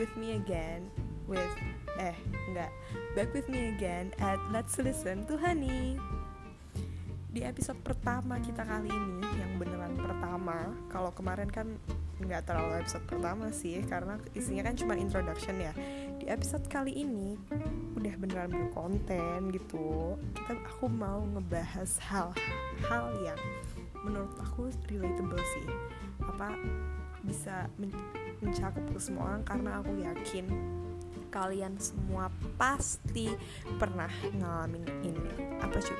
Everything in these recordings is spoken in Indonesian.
with me again with eh enggak. Back with me again at Let's Listen to Honey. Di episode pertama kita kali ini yang beneran pertama kalau kemarin kan nggak terlalu episode pertama sih karena isinya kan cuma introduction ya. Di episode kali ini udah beneran berkonten gitu. Kita aku mau ngebahas hal-hal yang menurut aku relatable sih. Apa bisa men mencakup ke semua orang karena aku yakin kalian semua pasti pernah ngalamin ini. Apa cuy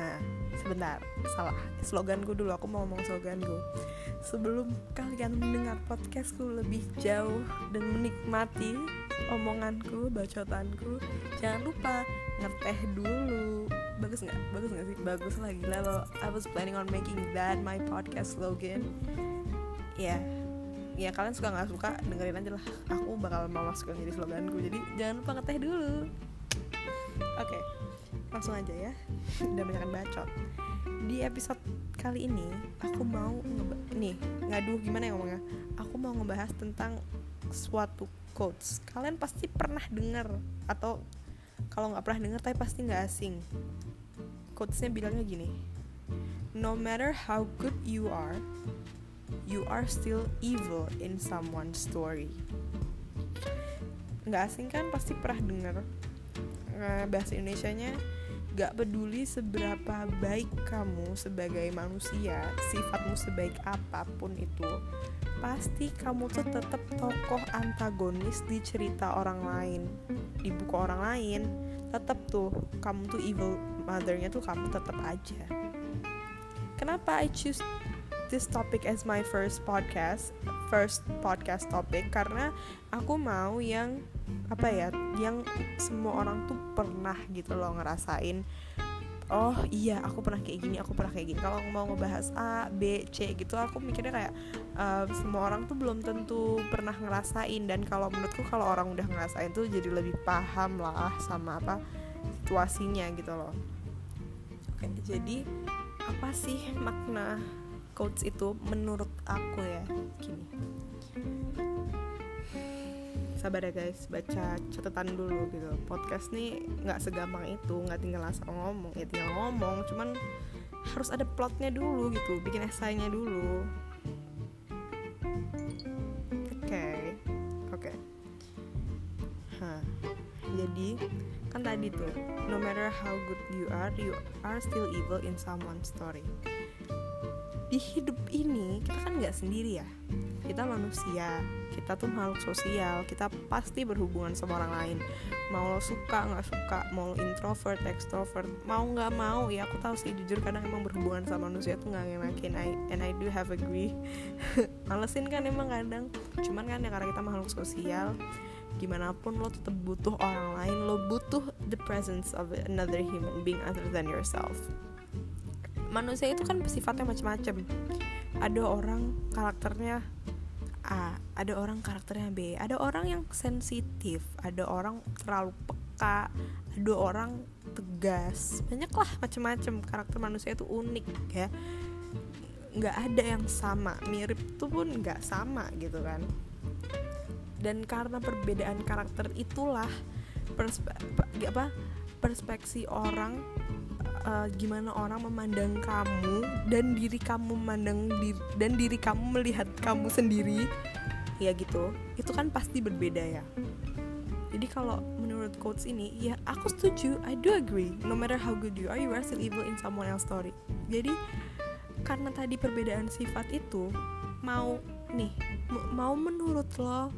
nah sebentar salah. Sloganku dulu aku mau ngomong sloganku. Sebelum kalian mendengar podcastku lebih jauh dan menikmati omonganku bacotanku jangan lupa ngeteh dulu. Bagus nggak? Bagus nggak sih? Bagus lah gila. Lo I was planning on making that my podcast slogan ya yeah ya kalian suka nggak suka dengerin aja lah. Aku bakal mau masukin jadi sloganku jadi jangan lupa ngeteh dulu. Oke okay, langsung aja ya. Udah banyak bacot. Di episode kali ini aku mau nih ngadu gimana ya ngomongnya? Aku mau ngebahas tentang suatu quotes. Kalian pasti pernah dengar atau kalau nggak pernah dengar tapi pasti nggak asing. Quotesnya bilangnya gini. No matter how good you are you are still evil in someone's story. Nggak asing kan? Pasti pernah denger. Uh, bahasa Indonesia-nya gak peduli seberapa baik kamu sebagai manusia sifatmu sebaik apa pun itu pasti kamu tuh tetap tokoh antagonis di cerita orang lain. Di buku orang lain tetap tuh kamu tuh evil mothernya tuh kamu tetap aja. Kenapa I choose this topic as my first podcast first podcast topic karena aku mau yang apa ya yang semua orang tuh pernah gitu loh ngerasain oh iya aku pernah kayak gini aku pernah kayak gini. Kalau mau ngebahas A B C gitu aku mikirnya kayak uh, semua orang tuh belum tentu pernah ngerasain. Dan kalau menurutku kalau orang udah ngerasain tuh jadi lebih paham lah sama apa situasinya gitu loh. Oke jadi apa sih makna quotes itu menurut aku ya. Gini. Sabar ya guys. Baca catatan dulu gitu. Podcast nih nggak segampang itu. Nggak tinggal asal ngomong. Ya tinggal ngomong. Cuman harus ada plotnya dulu gitu. Bikin esainya dulu. Oke. Okay. oke. Okay. Hah. jadi kan tadi tuh no matter how good you are you are still evil in someone's story di hidup ini kita kan nggak sendiri ya. Kita manusia kita tuh makhluk sosial kita pasti berhubungan sama orang lain. Mau lo suka nggak suka mau introvert extrovert mau nggak mau ya aku tahu sih jujur kadang emang berhubungan sama manusia tuh nggak ngenakin I, and I do have agree malesin kan emang kadang. Cuman kan ya karena kita makhluk sosial gimana pun lo tetap butuh orang lain lo butuh the presence of another human being other than yourself manusia itu kan sifatnya macam-macam. Ada orang karakternya A ada orang karakternya B ada orang yang sensitif ada orang terlalu peka ada orang tegas. Banyak lah macam-macam. Karakter manusia itu unik ya. Nggak ada yang sama. Mirip tuh pun nggak sama gitu kan. Dan karena perbedaan karakter itulah perspe apa perspeksi orang uh, gimana orang memandang kamu dan diri kamu memandang diri, dan diri kamu melihat kamu sendiri ya gitu itu kan pasti berbeda ya. Jadi kalau menurut quotes ini ya aku setuju I do agree no matter how good you are you are still evil in someone else story. Jadi karena tadi perbedaan sifat itu mau nih mau menurut lo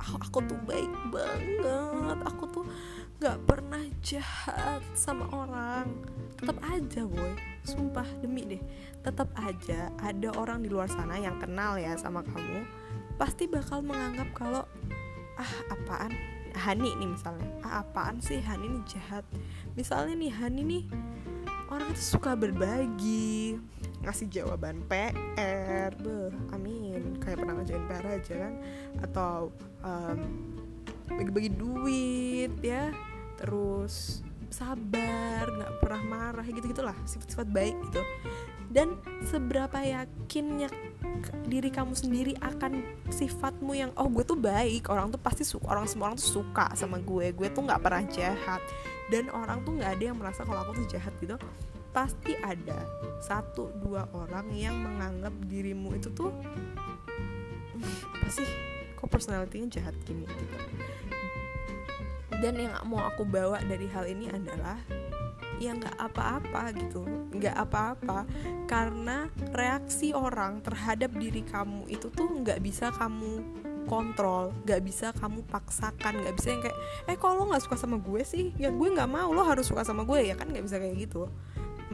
aku, aku tuh baik banget aku tuh gak pernah jahat sama orang tetap aja boy. Sumpah demi deh. Tetap aja ada orang di luar sana yang kenal ya sama kamu pasti bakal menganggap kalau ah apaan? Hani nih misalnya. Ah apaan sih? Hani nih jahat. Misalnya nih Hani nih orang itu suka berbagi ngasih jawaban PR beh amin. Kayak pernah ngajain PR aja kan? Atau um, bagi-bagi duit ya. Terus sabar nggak pernah marah gitu gitulah sifat-sifat baik gitu. Dan seberapa yakinnya diri kamu sendiri akan sifatmu yang oh gue tuh baik orang tuh pasti suka orang semua orang tuh suka sama gue gue tuh nggak pernah jahat. Dan orang tuh nggak ada yang merasa kalau aku tuh jahat gitu. Pasti ada satu dua orang yang menganggap dirimu itu tuh apa sih? Kok personalitinya jahat gini? gitu dan yang mau aku bawa dari hal ini adalah ya nggak apa-apa gitu nggak apa-apa. Karena reaksi orang terhadap diri kamu itu tuh nggak bisa kamu kontrol nggak bisa kamu paksakan nggak bisa yang kayak eh kalau lo nggak suka sama gue sih? Ya gue nggak mau lo harus suka sama gue ya kan? Nggak bisa kayak gitu.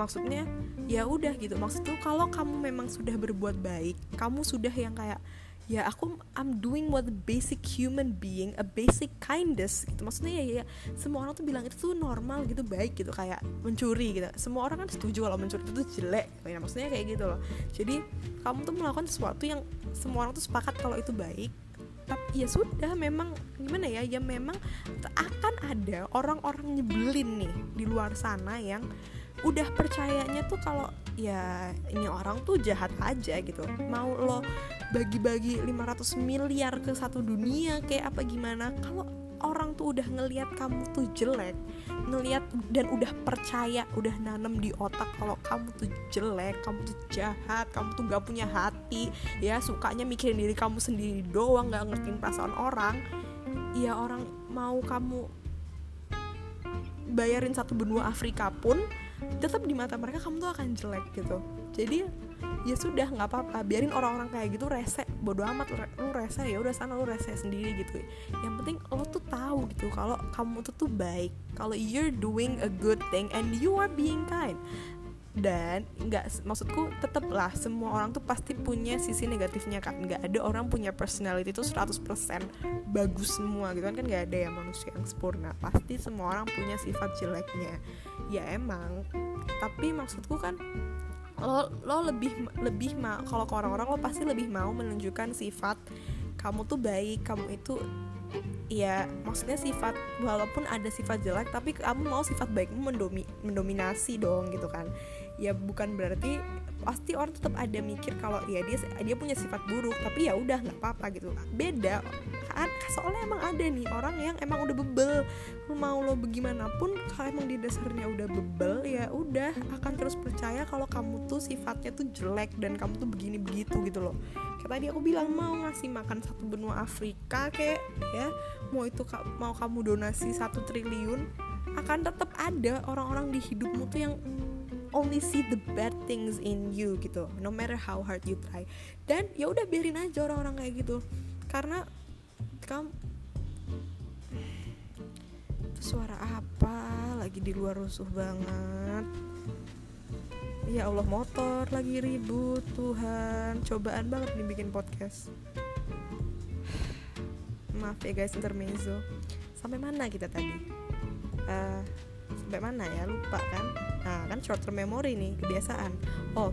Maksudnya ya udah gitu. Maksud tuh kalau kamu memang sudah berbuat baik kamu sudah yang kayak ya aku I'm doing what the basic human being a basic kindness gitu. Maksudnya ya, ya semua orang tuh bilang itu tuh normal gitu baik gitu kayak mencuri gitu. Semua orang kan setuju kalau mencuri itu tuh jelek ya maksudnya kayak gitu loh. Jadi kamu tuh melakukan sesuatu yang semua orang tuh sepakat kalau itu baik. Tapi ya sudah memang gimana ya ya memang akan ada orang-orang nyebelin nih di luar sana yang udah percayanya tuh kalau ya ini orang tuh jahat aja gitu. Mau lo bagi-bagi 500 miliar ke satu dunia kayak apa gimana? Kalau orang tuh udah ngelihat kamu tuh jelek ngelihat dan udah percaya udah nanem di otak kalau kamu tuh jelek kamu tuh jahat kamu tuh gak punya hati ya sukanya mikirin diri kamu sendiri doang gak ngertiin perasaan orang ya orang mau kamu bayarin satu benua Afrika pun tetap di mata mereka kamu tuh akan jelek gitu. Jadi ya sudah nggak apa-apa. Biarin orang-orang kayak gitu rese. Bodo amat lu rese ya udah sana lu rese sendiri gitu. Yang penting lo tuh tahu gitu kalau kamu tuh tuh baik. Kalau you're doing a good thing and you are being kind dan nggak maksudku tetaplah semua orang tuh pasti punya sisi negatifnya kan nggak ada orang punya personality itu 100% bagus semua gitu kan. Kan nggak ada yang manusia yang sempurna. Pasti semua orang punya sifat jeleknya. Ya emang tapi maksudku kan lo lo lebih lebih mau kalau ke orang-orang lo pasti lebih mau menunjukkan sifat kamu tuh baik kamu itu ya maksudnya sifat walaupun ada sifat jelek tapi kamu mau sifat baikmu mendomi, mendominasi dong gitu kan. Ya bukan berarti pasti orang tetap ada mikir kalau ya dia dia punya sifat buruk tapi ya udah nggak apa-apa gitu. Beda kan? Soalnya emang ada nih orang yang emang udah bebel. Mau lo bagaimanapun kalau emang di dasarnya udah bebel ya udah akan terus percaya kalau kamu tuh sifatnya tuh jelek dan kamu tuh begini begitu gitu loh kayak tadi aku bilang mau ngasih makan satu benua Afrika kayak ya mau itu mau kamu donasi satu triliun akan tetap ada orang-orang di hidupmu tuh yang only see the bad things in you gitu. No matter how hard you try. Dan ya udah biarin aja orang-orang kayak gitu. Karena kamu itu suara apa? Lagi di luar rusuh banget ya Allah motor lagi ribut Tuhan. Cobaan banget nih bikin podcast. Maaf ya guys intermezzo. Sampai mana kita tadi? Uh, sampai mana ya? Lupa kan? Nah kan short term memory nih kebiasaan. Oh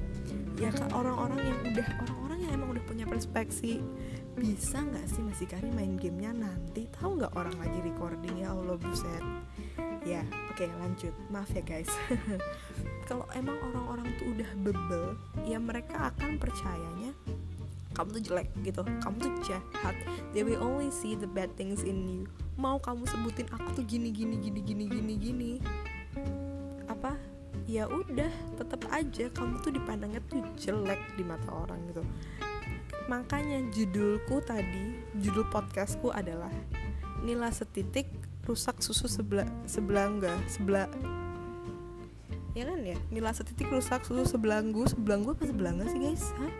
ya kak orang-orang yang udah orang-orang yang emang udah punya perspektif bisa nggak sih masih kali main gamenya nanti? Tahu nggak orang lagi recording? Ya allah buset. Ya oke okay, lanjut. Maaf ya guys kalau emang orang-orang tuh udah bebel ya mereka akan percayanya kamu tuh jelek gitu. Kamu tuh jahat. They will only see the bad things in you. Mau kamu sebutin aku tuh gini gini gini gini gini gini. Apa? Ya udah tetap aja kamu tuh dipandangnya tuh jelek di mata orang gitu. Makanya judulku tadi judul podcastku adalah nila setitik rusak susu sebelah sebelangga sebelah ya kan ya nila setitik rusak susu sebelanggu. Sebelanggu apa sebelangga sih guys? Hah?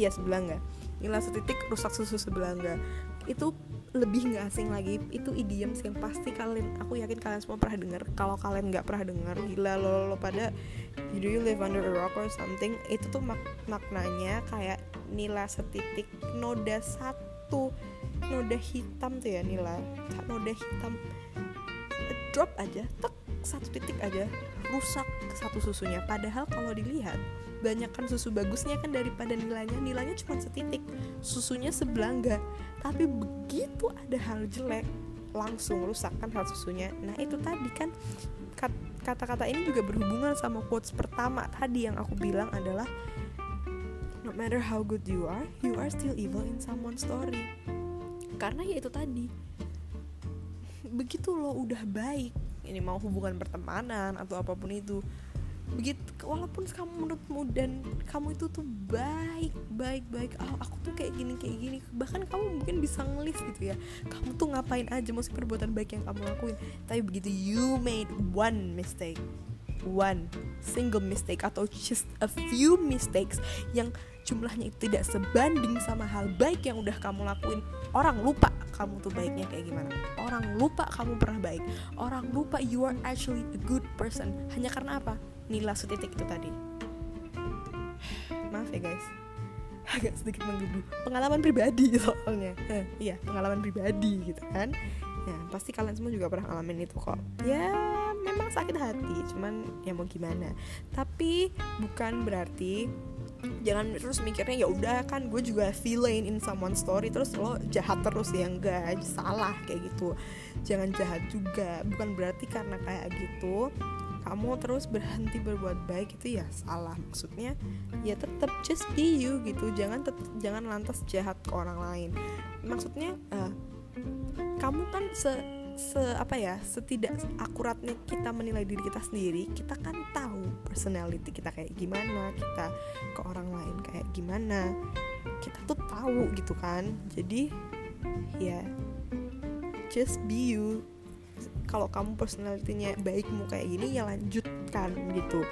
Iya sebelangga. Nila setitik rusak susu sebelangga. Itu lebih nggak asing lagi. Itu idiom yang pasti kalian aku yakin kalian semua pernah dengar kalau kalian nggak pernah dengar gila lo, lo pada do you live under a rock or something? Itu tuh mak maknanya kayak nila setitik noda satu noda hitam tuh ya nila. Noda hitam. Drop aja tek satu titik aja rusak satu susunya. Padahal kalau dilihat banyak kan susu bagusnya kan daripada nilainya nilainya cuma setitik susunya sebelangga tapi begitu ada hal jelek langsung rusak kan hal susunya. Nah itu tadi kan kata-kata ini juga berhubungan sama quotes pertama tadi yang aku bilang adalah no matter how good you are you are still evil in someone's story. Karena ya itu tadi. Begitu lo udah baik ini mau hubungan pertemanan atau apa pun itu begitu walaupun kamu menurutmu dan kamu itu tuh baik baik baik oh, aku tuh kayak gini kayak gini. Bahkan kamu mungkin bisa ngelis gitu ya. Kamu tuh ngapain aja masih perbuatan baik yang kamu lakuin. Tapi begitu you made one mistake one single mistake atau just a few mistakes yang jumlahnya itu tidak sebanding sama hal baik yang udah kamu lakuin. Orang lupa kamu tuh baiknya kayak gimana. Orang lupa kamu pernah baik. Orang lupa you are actually a good person. Hanya karena apa? Nilai setitik itu tadi. Maaf ya guys. Agak sedikit menggebu. Pengalaman pribadi soalnya. Iya pengalaman pribadi gitu kan. Ya pasti kalian semua juga pernah ngalamin itu kok. Ya memang sakit hati cuman ya mau gimana. Tapi bukan berarti jangan terus mikirnya ya udah kan gue juga feeling in someone story. Terus lo jahat terus ya enggak salah kayak gitu. Jangan jahat juga. Bukan berarti karena kayak gitu kamu terus berhenti berbuat baik itu ya salah. Maksudnya ya tetap just be you gitu. Jangan jangan lantas jahat ke orang lain. Maksudnya uh, kamu kan se se apa ya setidak akuratnya kita menilai diri kita sendiri kita kan tahu personality kita kayak gimana kita ke orang lain kayak gimana. Kita tuh tahu gitu kan. Jadi ya just be you. Kalau kamu personalitinya baikmu kayak gini ya lanjutkan gitu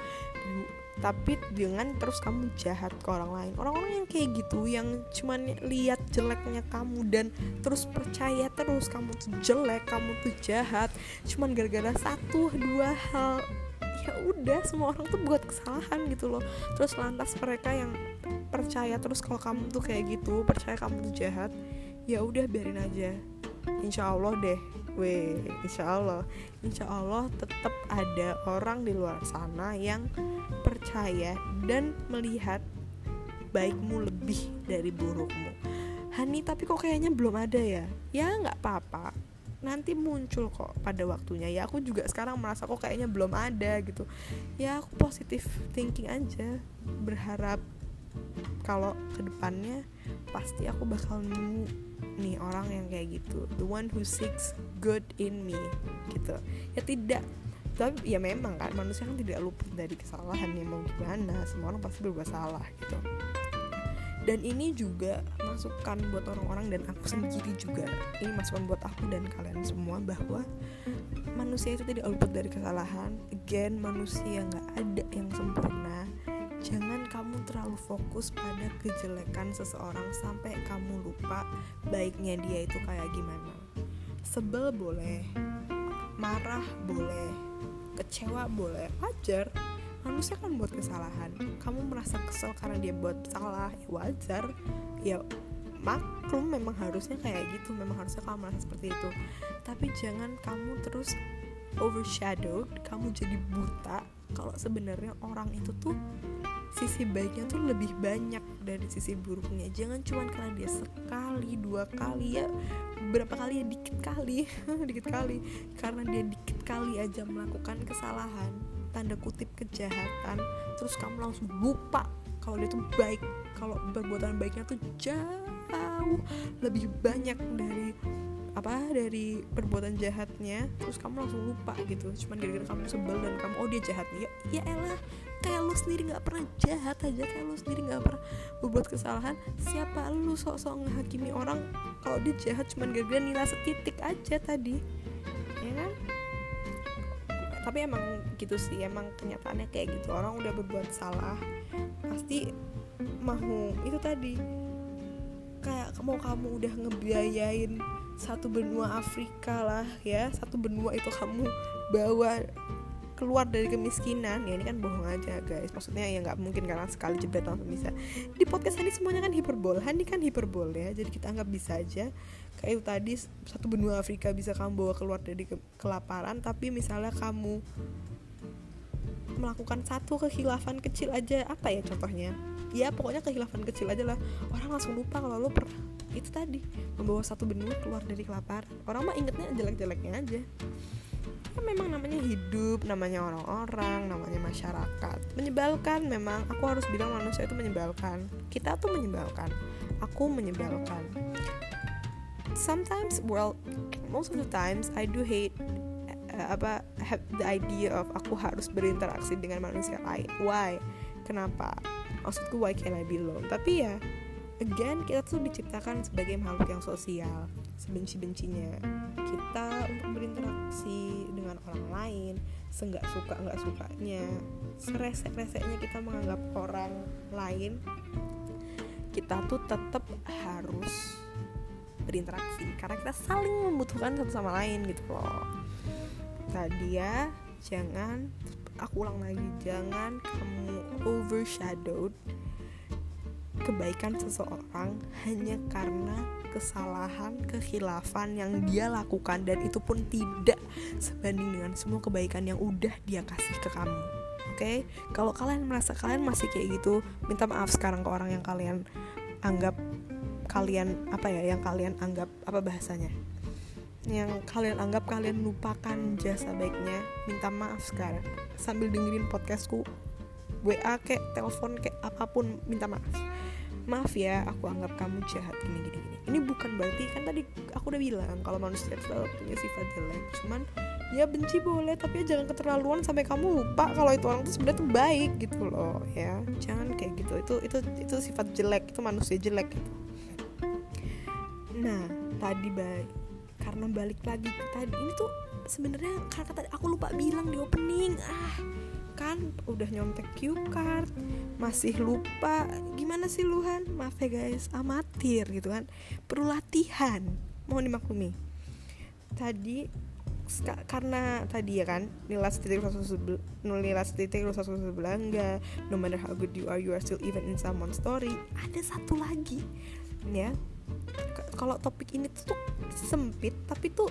tapi dengan terus kamu jahat ke orang lain. Orang-orang yang kayak gitu yang cuman lihat jeleknya kamu dan terus percaya terus kamu tuh jelek kamu tuh jahat cuman gara-gara satu dua hal ya udah semua orang tuh buat kesalahan gitu loh. Terus lantas mereka yang percaya terus kalau kamu tuh kayak gitu percaya kamu tuh jahat ya udah biarin aja. Insya Allah deh Weh, insya Allah, insya Allah tetap ada orang di luar sana yang percaya dan melihat baikmu lebih dari burukmu. Hani, tapi kok kayaknya belum ada ya? Ya nggak apa-apa, nanti muncul kok pada waktunya. Ya aku juga sekarang merasa kok kayaknya belum ada gitu. Ya aku positif thinking aja. Berharap kalau ke depannya pasti aku bakal nemu nih orang yang kayak gitu. The one who seeks good in me gitu. Ya tidak. Tapi ya memang kan manusia kan tidak luput dari kesalahan ya mau gimana semua orang pasti berbuat salah gitu. Dan ini juga masukan buat orang-orang dan aku sendiri juga. Ini masukan buat aku dan kalian semua bahwa manusia itu tidak luput dari kesalahan. Again manusia nggak ada yang sempurna Jangan kamu terlalu fokus pada kejelekan seseorang sampai kamu lupa baiknya dia itu kayak gimana. Sebel boleh, marah boleh, kecewa boleh, wajar. Manusia kan buat kesalahan. Kamu merasa kesel karena dia buat salah, ya wajar. Ya maklum memang harusnya kayak gitu, memang harusnya kamu merasa seperti itu. Tapi jangan kamu terus overshadowed, kamu jadi buta kalau sebenarnya orang itu tuh sisi baiknya tuh lebih banyak dari sisi buruknya. Jangan cuma karena dia sekali dua kali ya berapa kali ya dikit kali dikit kali. Karena dia dikit kali aja melakukan kesalahan tanda kutip kejahatan terus kamu langsung lupa kalau dia tuh baik. Kalau perbuatan baiknya tuh jauh lebih banyak dari apa dari perbuatan jahatnya terus kamu langsung lupa gitu. Cuman gara-gara kamu sebel dan kamu oh dia jahat. Ya ya elah kayak lu sendiri nggak pernah jahat aja kayak lu sendiri nggak pernah berbuat kesalahan. Siapa lu sok-sok ngehakimi orang kalau dia jahat cuman gara-gara nilai setitik aja tadi? Ya kan? Tapi emang gitu sih emang kenyataannya kayak gitu. Orang udah berbuat salah pasti mau itu tadi. Kayak mau kamu udah ngebiayain satu benua Afrika lah ya satu benua itu kamu bawa keluar dari kemiskinan. Ya ini kan bohong aja guys. Maksudnya ya nggak mungkin karena sekali jebret langsung bisa. Di podcast ini semuanya kan hiperbol. Ini kan hiperbol ya jadi kita anggap bisa aja. Kayak tadi satu benua Afrika bisa kamu bawa keluar dari ke kelaparan. Tapi misalnya kamu melakukan satu kehilafan kecil aja apa ya contohnya? Ya pokoknya kehilafan kecil aja lah. Orang langsung lupa kalau lo pernah itu tadi membawa satu benua keluar dari kelaparan orang mah ingetnya jelek-jeleknya aja. Ya memang namanya hidup namanya orang-orang namanya masyarakat. Menyebalkan memang. Aku harus bilang manusia itu menyebalkan. Kita tuh menyebalkan. Aku menyebalkan. Sometimes well most of the times I do hate uh, apa have the idea of aku harus berinteraksi dengan manusia lain. Why? Kenapa? Maksudku why can I be alone? Tapi ya again kita tuh diciptakan sebagai makhluk yang sosial sebenci-bencinya. Kita untuk berinteraksi dengan orang lain seenggak suka nggak sukanya seresek-reseknya kita menganggap orang lain kita tuh tetap harus berinteraksi. Karena kita saling membutuhkan satu sama lain gitu loh. Tadi ya jangan aku ulang lagi jangan kamu overshadowed kebaikan seseorang hanya karena kesalahan, kekhilafan yang dia lakukan dan itu pun tidak sebanding dengan semua kebaikan yang udah dia kasih ke kamu. Oke, okay? kalau kalian merasa kalian masih kayak gitu, minta maaf sekarang ke orang yang kalian anggap kalian apa ya, yang kalian anggap apa bahasanya? Yang kalian anggap kalian lupakan jasa baiknya, minta maaf sekarang sambil dengerin podcastku WA kayak telepon kayak apa pun minta maaf maaf ya aku anggap kamu jahat. Gini gini gini. Ini bukan berarti kan tadi aku udah bilang kalau manusia selalu punya sifat jelek. Cuman ya benci boleh tapi ya jangan keterlaluan sampai kamu lupa kalau itu orang tuh sebenarnya tuh baik gitu loh ya. Jangan kayak gitu. Itu itu itu sifat jelek itu manusia jelek gitu. nah tadi baik karena balik lagi ke tadi ini tuh sebenarnya karena tadi aku lupa bilang di opening. Ah kan udah nyontek cue card masih lupa. Gimana sih luhan? Maaf ya guys amatir gitu kan. Perlu latihan. Mohon dimaklumi. Tadi karena tadi ya kan nilai titik nilai titik belangga no matter how good you are you are still even in someone's story. Ada satu lagi ya. Kalau topik ini tuh sempit tapi tuh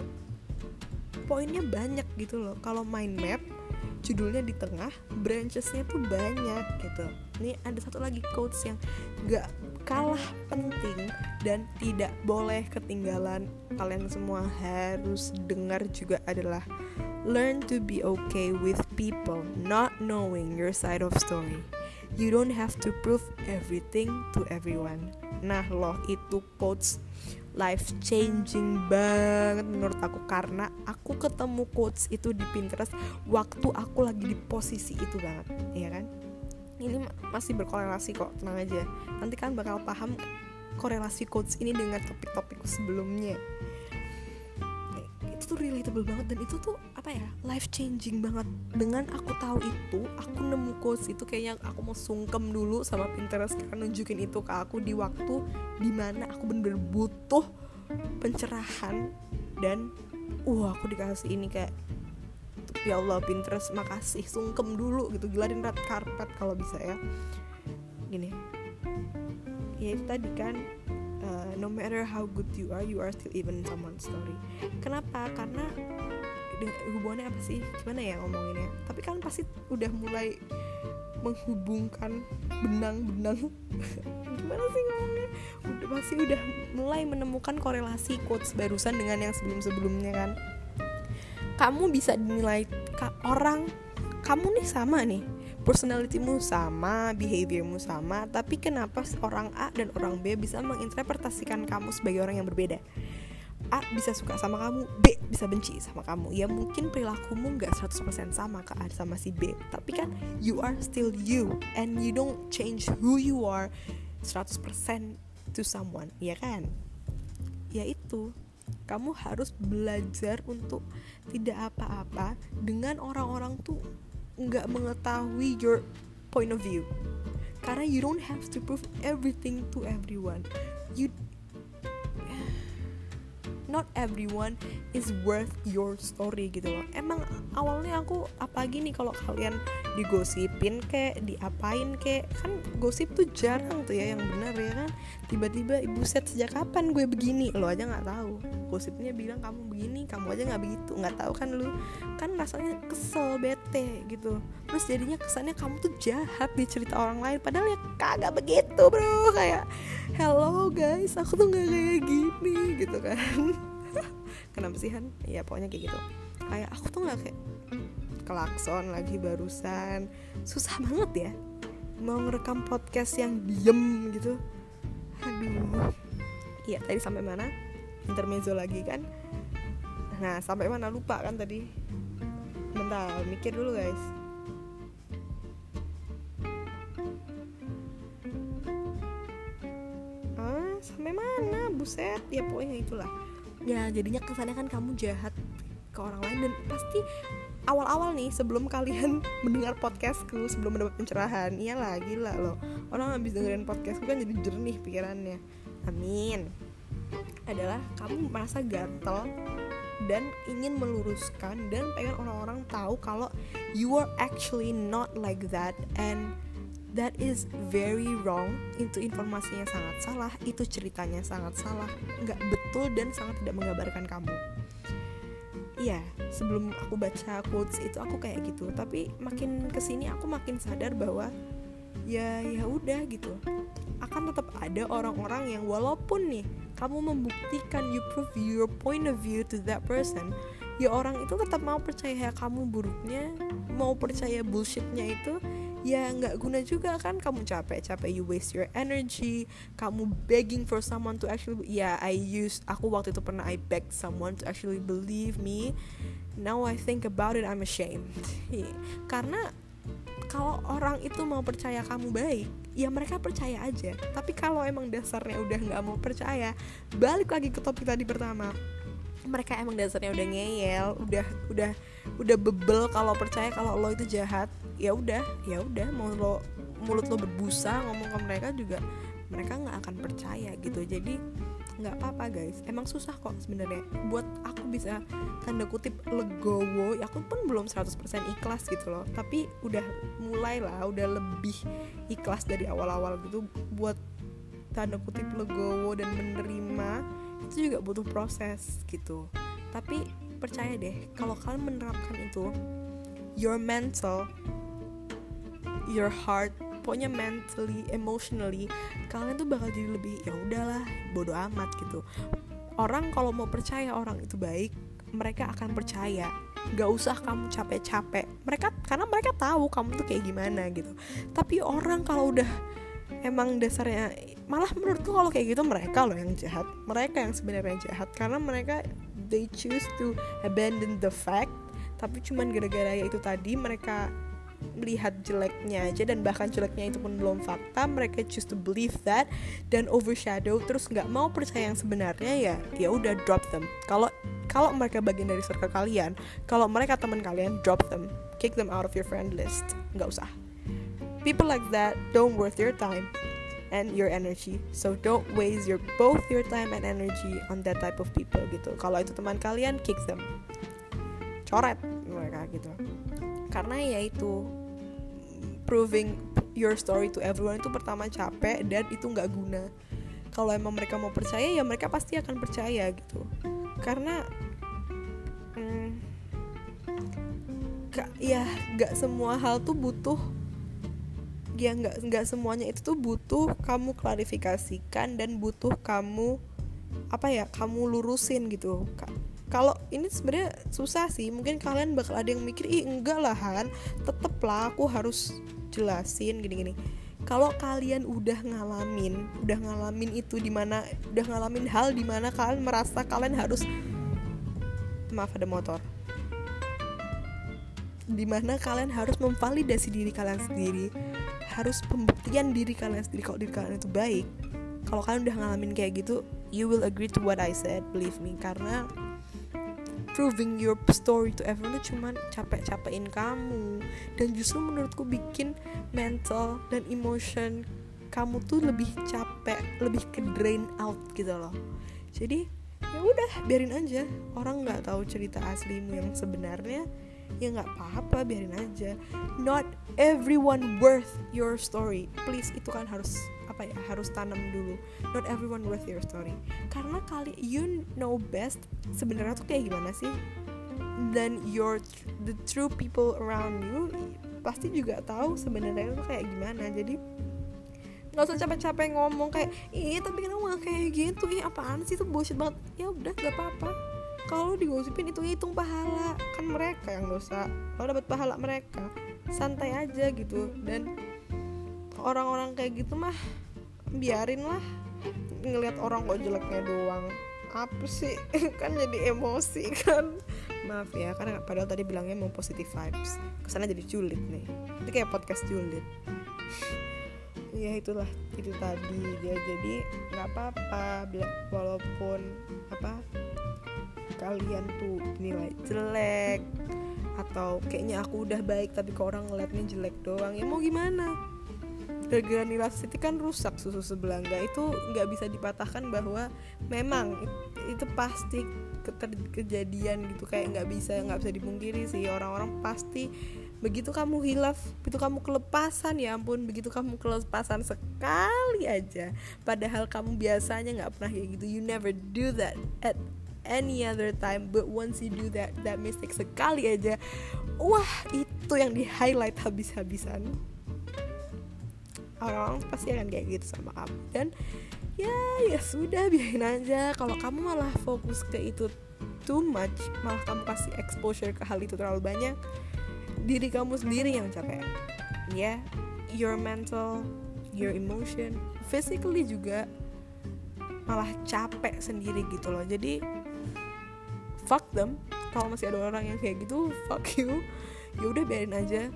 poinnya banyak gitu loh. Kalau mind map judulnya di tengah branchesnya tuh banyak gitu. Ini ada satu lagi quotes yang gak kalah penting dan tidak boleh ketinggalan. Kalian semua harus dengar juga adalah learn to be okay with people not knowing your side of story. You don't have to prove everything to everyone nah loh itu quotes life changing banget menurut aku. Karena aku ketemu quotes itu di Pinterest waktu aku lagi di posisi itu banget ya kan? Ini masih berkorelasi kok tenang aja. Nanti kan bakal paham korelasi quotes ini dengan topik-topik sebelumnya. Itu tuh relatable banget dan itu tuh apa ya life changing banget. Dengan aku tahu itu aku nemu quotes itu kayaknya aku mau sungkem dulu sama Pinterest karena nunjukin itu ke aku di waktu di mana aku bener-bener butuh pencerahan dan uh, aku dikasih ini kayak ya Allah Pinterest makasih sungkem dulu gitu gelarin red carpet kalau bisa ya. Gini. Ya itu tadi kan uh, no matter how good you are you are still even someone's story. Kenapa? Karena hubungannya apa sih? Gimana ya ngomonginnya? Tapi kan pasti udah mulai menghubungkan benang-benang. Gimana sih ngomongnya? Udah pasti udah mulai menemukan korelasi quotes barusan dengan yang sebelum-sebelumnya kan. Kamu bisa dinilai orang kamu nih sama nih. Personalitymu sama, behaviormu sama, tapi kenapa orang A dan orang B bisa menginterpretasikan kamu sebagai orang yang berbeda? A bisa suka sama kamu, B bisa benci sama kamu. Ya mungkin perilakumu nggak 100% sama ke A sama si B, tapi kan you are still you and you don't change who you are 100% to someone, ya kan? Ya itu, kamu harus belajar untuk tidak apa-apa dengan orang-orang tuh nggak mengetahui your point of view karena you don't have to prove everything to everyone you not everyone is worth your story gitu loh. Emang awalnya aku apa gini kalau kalian digosipin kek diapain kek kan gosip tuh jarang tuh ya yang benar ya kan? Tiba-tiba ibu set sejak kapan gue begini? Lo aja nggak tahu. Gosipnya bilang kamu begini kamu aja nggak begitu nggak tahu kan lu? Kan rasanya kesel bete gitu. Terus jadinya kesannya kamu tuh jahat di cerita orang lain padahal ya kagak begitu bro. Kayak hello guys aku tuh nggak kayak gini gitu kan. Kenapa sih Han? Ya pokoknya kayak gitu. Kayak aku tuh nggak kayak klakson lagi barusan. Susah banget ya mau ngerekam podcast yang diem gitu. Aduh. Iya tadi sampai mana? Intermezzo lagi kan? Nah sampai mana lupa kan tadi? Bentar mikir dulu guys. Ah sampai mana? Buset ya pokoknya itulah. Ya jadinya kesannya kan kamu jahat ke orang lain dan pasti awal-awal nih sebelum kalian mendengar podcastku sebelum mendapat pencerahan. Iyalah gila loh. Orang habis dengerin podcastku kan jadi jernih pikirannya. Amin. Adalah kamu merasa gatel dan ingin meluruskan dan pengen orang-orang tahu kalau you are actually not like that and that is very wrong. Itu informasinya sangat salah itu ceritanya sangat salah. Nggak betul dan sangat tidak menggambarkan kamu iya sebelum aku baca quotes itu aku kayak gitu. Tapi makin ke sini aku makin sadar bahwa ya ya udah gitu. Akan tetap ada orang-orang yang walaupun nih kamu membuktikan you prove your point of view to that person ya orang itu tetap mau percaya kamu buruknya mau percaya bullshitnya itu ya nggak guna juga kan? Kamu capek capek you waste your energy. Kamu begging for someone to actually ya yeah, I use aku waktu itu pernah I beg someone to actually believe me. Now I think about it I'm ashamed. Karena kalau orang itu mau percaya kamu baik ya mereka percaya aja. Tapi kalau emang dasarnya udah nggak mau percaya balik lagi ke topik tadi pertama mereka emang dasarnya udah ngeyel udah udah udah bebel kalau percaya kalau lo itu jahat ya udah ya udah mau lo mulut lo berbusa ngomong ke mereka juga mereka nggak akan percaya gitu. Jadi nggak apa-apa guys. Emang susah kok sebenarnya. Buat aku bisa tanda kutip legowo ya aku pun belum 100% ikhlas gitu loh. Tapi udah mulai lah udah lebih ikhlas dari awal-awal gitu. Buat tanda kutip legowo dan menerima itu juga butuh proses gitu. Tapi percaya deh kalau kalian menerapkan itu your mental your heart pokoknya mentally emotionally kalian tuh bakal jadi lebih ya udahlah bodoh amat gitu. Orang kalau mau percaya orang itu baik mereka akan percaya. Gak usah kamu capek-capek. Mereka karena mereka tahu kamu tuh kayak gimana gitu. Tapi orang kalau udah emang dasarnya malah menurutku kalau kayak gitu mereka loh yang jahat. Mereka yang sebenarnya jahat. Karena mereka they choose to abandon the fact. Tapi cuman gara-gara ya itu tadi mereka melihat jeleknya aja dan bahkan jeleknya itu pun belum fakta mereka choose to believe that dan overshadow terus nggak mau percaya yang sebenarnya ya ya udah drop them. Kalau kalau mereka bagian dari circle kalian kalau mereka teman kalian drop them. Kick them out of your friend list. Nggak usah. People like that don't worth your time and your energy. So don't waste your both your time and energy on that type of people gitu. Kalau itu teman kalian, kick them. Coret mereka gitu. Karena ya itu proving your story to everyone itu pertama capek dan itu nggak guna. Kalau emang mereka mau percaya ya mereka pasti akan percaya gitu. Karena hmm, ya nggak semua hal tuh butuh ya nggak nggak semuanya itu tuh butuh kamu klarifikasikan dan butuh kamu apa ya kamu lurusin gitu. Kalau ini sebenarnya susah sih. Mungkin kalian bakal ada yang mikir ih enggak lah Han. Tetep lah aku harus jelasin gini-gini. Kalau kalian udah ngalamin udah ngalamin itu di mana udah ngalamin hal di mana kalian merasa kalian harus maaf ada motor. Di mana kalian harus memvalidasi diri kalian sendiri harus pembuktian diri kalian sendiri kalau diri kalian itu baik. Kalau kalian udah ngalamin kayak gitu you will agree to what I said believe me. Karena proving your story to everyone itu cuman capek-capekin kamu. Dan justru menurutku bikin mental dan emotion kamu tuh lebih capek lebih ke drain out gitu loh. Jadi ya udah biarin aja. Orang nggak tahu cerita aslimu yang sebenarnya ya nggak apa-apa biarin aja. Not everyone worth your story. Please itu kan harus apa ya harus tanam dulu. Not everyone worth your story. Karena kali you know best sebenarnya tuh kayak gimana sih? Dan your the true people around you pasti juga tahu sebenarnya tuh kayak gimana. Jadi nggak usah capek-capek ngomong kayak ih tapi kenapa kayak gitu? Ih apaan sih? Itu bullshit banget. Ya udah gak apa-apa kalau digosipin itu hitung pahala. Kan mereka yang dosa. Kalau dapat pahala mereka. Santai aja gitu. Dan orang-orang kayak gitu mah biarin lah. Ngelihat orang kok jeleknya doang. Apa sih? Kan jadi emosi kan. Maaf ya karena padahal tadi bilangnya mau positive vibes. Ke sana jadi julid nih. Itu kayak podcast julid. Ya itulah. Itu tadi. Ya jadi nggak apa-apa. Walaupun apa kalian tuh nilai jelek atau kayaknya aku udah baik tapi ke orang ngeliatnya jelek doang ya mau gimana? Gara-gara nilai Siti kan rusak susu sebelangga. Itu nggak bisa dipatahkan bahwa memang itu pasti kejadian gitu. Kayak nggak bisa nggak bisa dipungkiri sih. Orang-orang pasti begitu kamu hilaf begitu kamu kelepasan ya ampun begitu kamu kelepasan sekali aja. Padahal kamu biasanya nggak pernah kayak gitu. You never do that at any other time but once you do that that mistake sekali aja wah itu yang di highlight habis-habisan. Orang-orang pasti akan kayak gitu sama kamu. Dan ya ya sudah biarin aja. Kalau kamu malah fokus ke itu too much malah kamu kasih exposure ke hal itu terlalu banyak diri kamu sendiri yang capek. Ya yeah, your mental your emotion physically juga malah capek sendiri gitu loh. Jadi fuck them. Kalau masih ada orang yang kayak gitu fuck you. Ya udah biarin aja.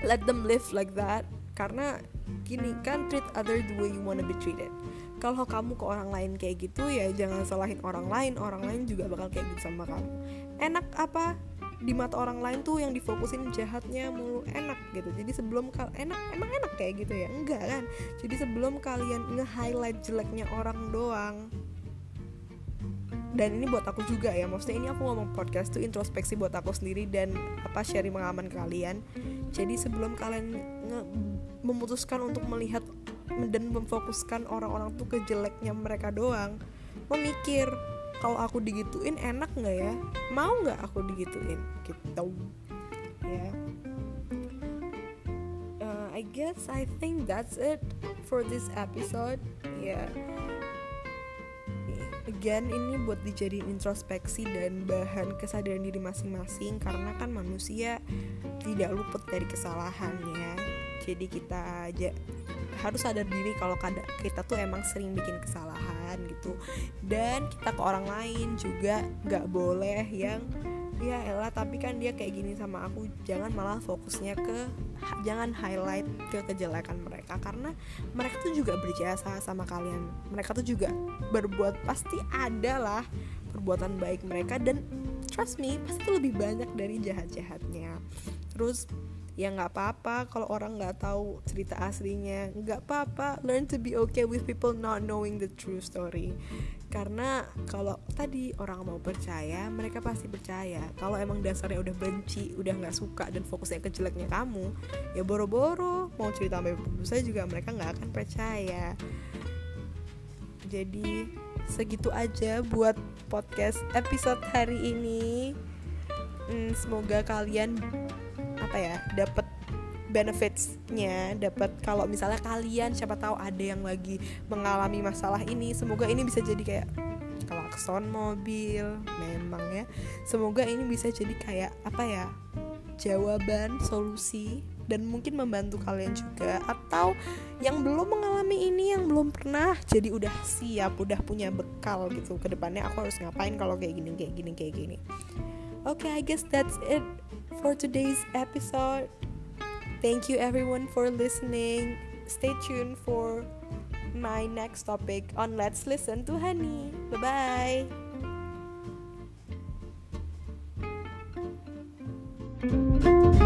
Let them live like that. Karena gini kan treat other the way you wanna be treated. Kalau kamu ke orang lain kayak gitu ya jangan salahin orang lain. Orang lain juga bakal kayak gitu sama kamu. Enak apa? Di mata orang lain tuh yang difokusin jahatnya mulu. Enak gitu. Jadi sebelum kal enak emang enak kayak gitu ya? Enggak kan? Jadi sebelum kalian nge-highlight jeleknya orang doang dan ini buat aku juga ya maksudnya ini aku ngomong podcast tuh introspeksi buat aku sendiri dan apa sharing pengalaman kalian. Jadi sebelum kalian memutuskan untuk melihat dan memfokuskan orang-orang tuh ke jeleknya mereka doang memikir kalau aku digituin enak nggak ya? Mau nggak aku digituin? Gitu. Ya. Yeah. uh, I guess I think that's it for this episode. Ya. yeah again ini buat dijadiin introspeksi dan bahan kesadaran diri masing-masing karena kan manusia tidak luput dari kesalahannya jadi kita aja harus sadar diri kalau kita tuh emang sering bikin kesalahan gitu. Dan kita ke orang lain juga nggak boleh yang ya elah tapi kan dia kayak gini sama aku. Jangan malah fokusnya ke jangan highlight ke kejelekan mereka. Karena mereka tuh juga berjasa sama kalian. Mereka tuh juga berbuat pasti ada lah perbuatan baik mereka. Dan trust me pasti tuh lebih banyak dari jahat-jahatnya. Terus ya nggak apa-apa kalau orang nggak tahu cerita aslinya. Nggak apa-apa learn to be okay with people not knowing the true story karena kalau tadi orang mau percaya mereka pasti percaya. Kalau emang dasarnya udah benci udah nggak suka dan fokusnya ke jeleknya kamu ya boro-boro. Mau cerita sama ibu saya juga mereka nggak akan percaya. Jadi segitu aja buat podcast episode hari ini. Hmm, semoga kalian apa ya dapat benefitsnya dapat kalau misalnya kalian siapa tahu ada yang lagi mengalami masalah ini. Semoga ini bisa jadi kayak klakson mobil memang ya. Semoga ini bisa jadi kayak apa ya jawaban solusi dan mungkin membantu kalian juga. Atau yang belum mengalami ini yang belum pernah jadi udah siap udah punya bekal gitu ke depannya. Aku harus ngapain kalau kayak gini kayak gini kayak gini? Oke okay, I guess that's it for today's episode. Thank you everyone for listening. Stay tuned for my next topic on Let's Listen to Honey. Bye bye. thank you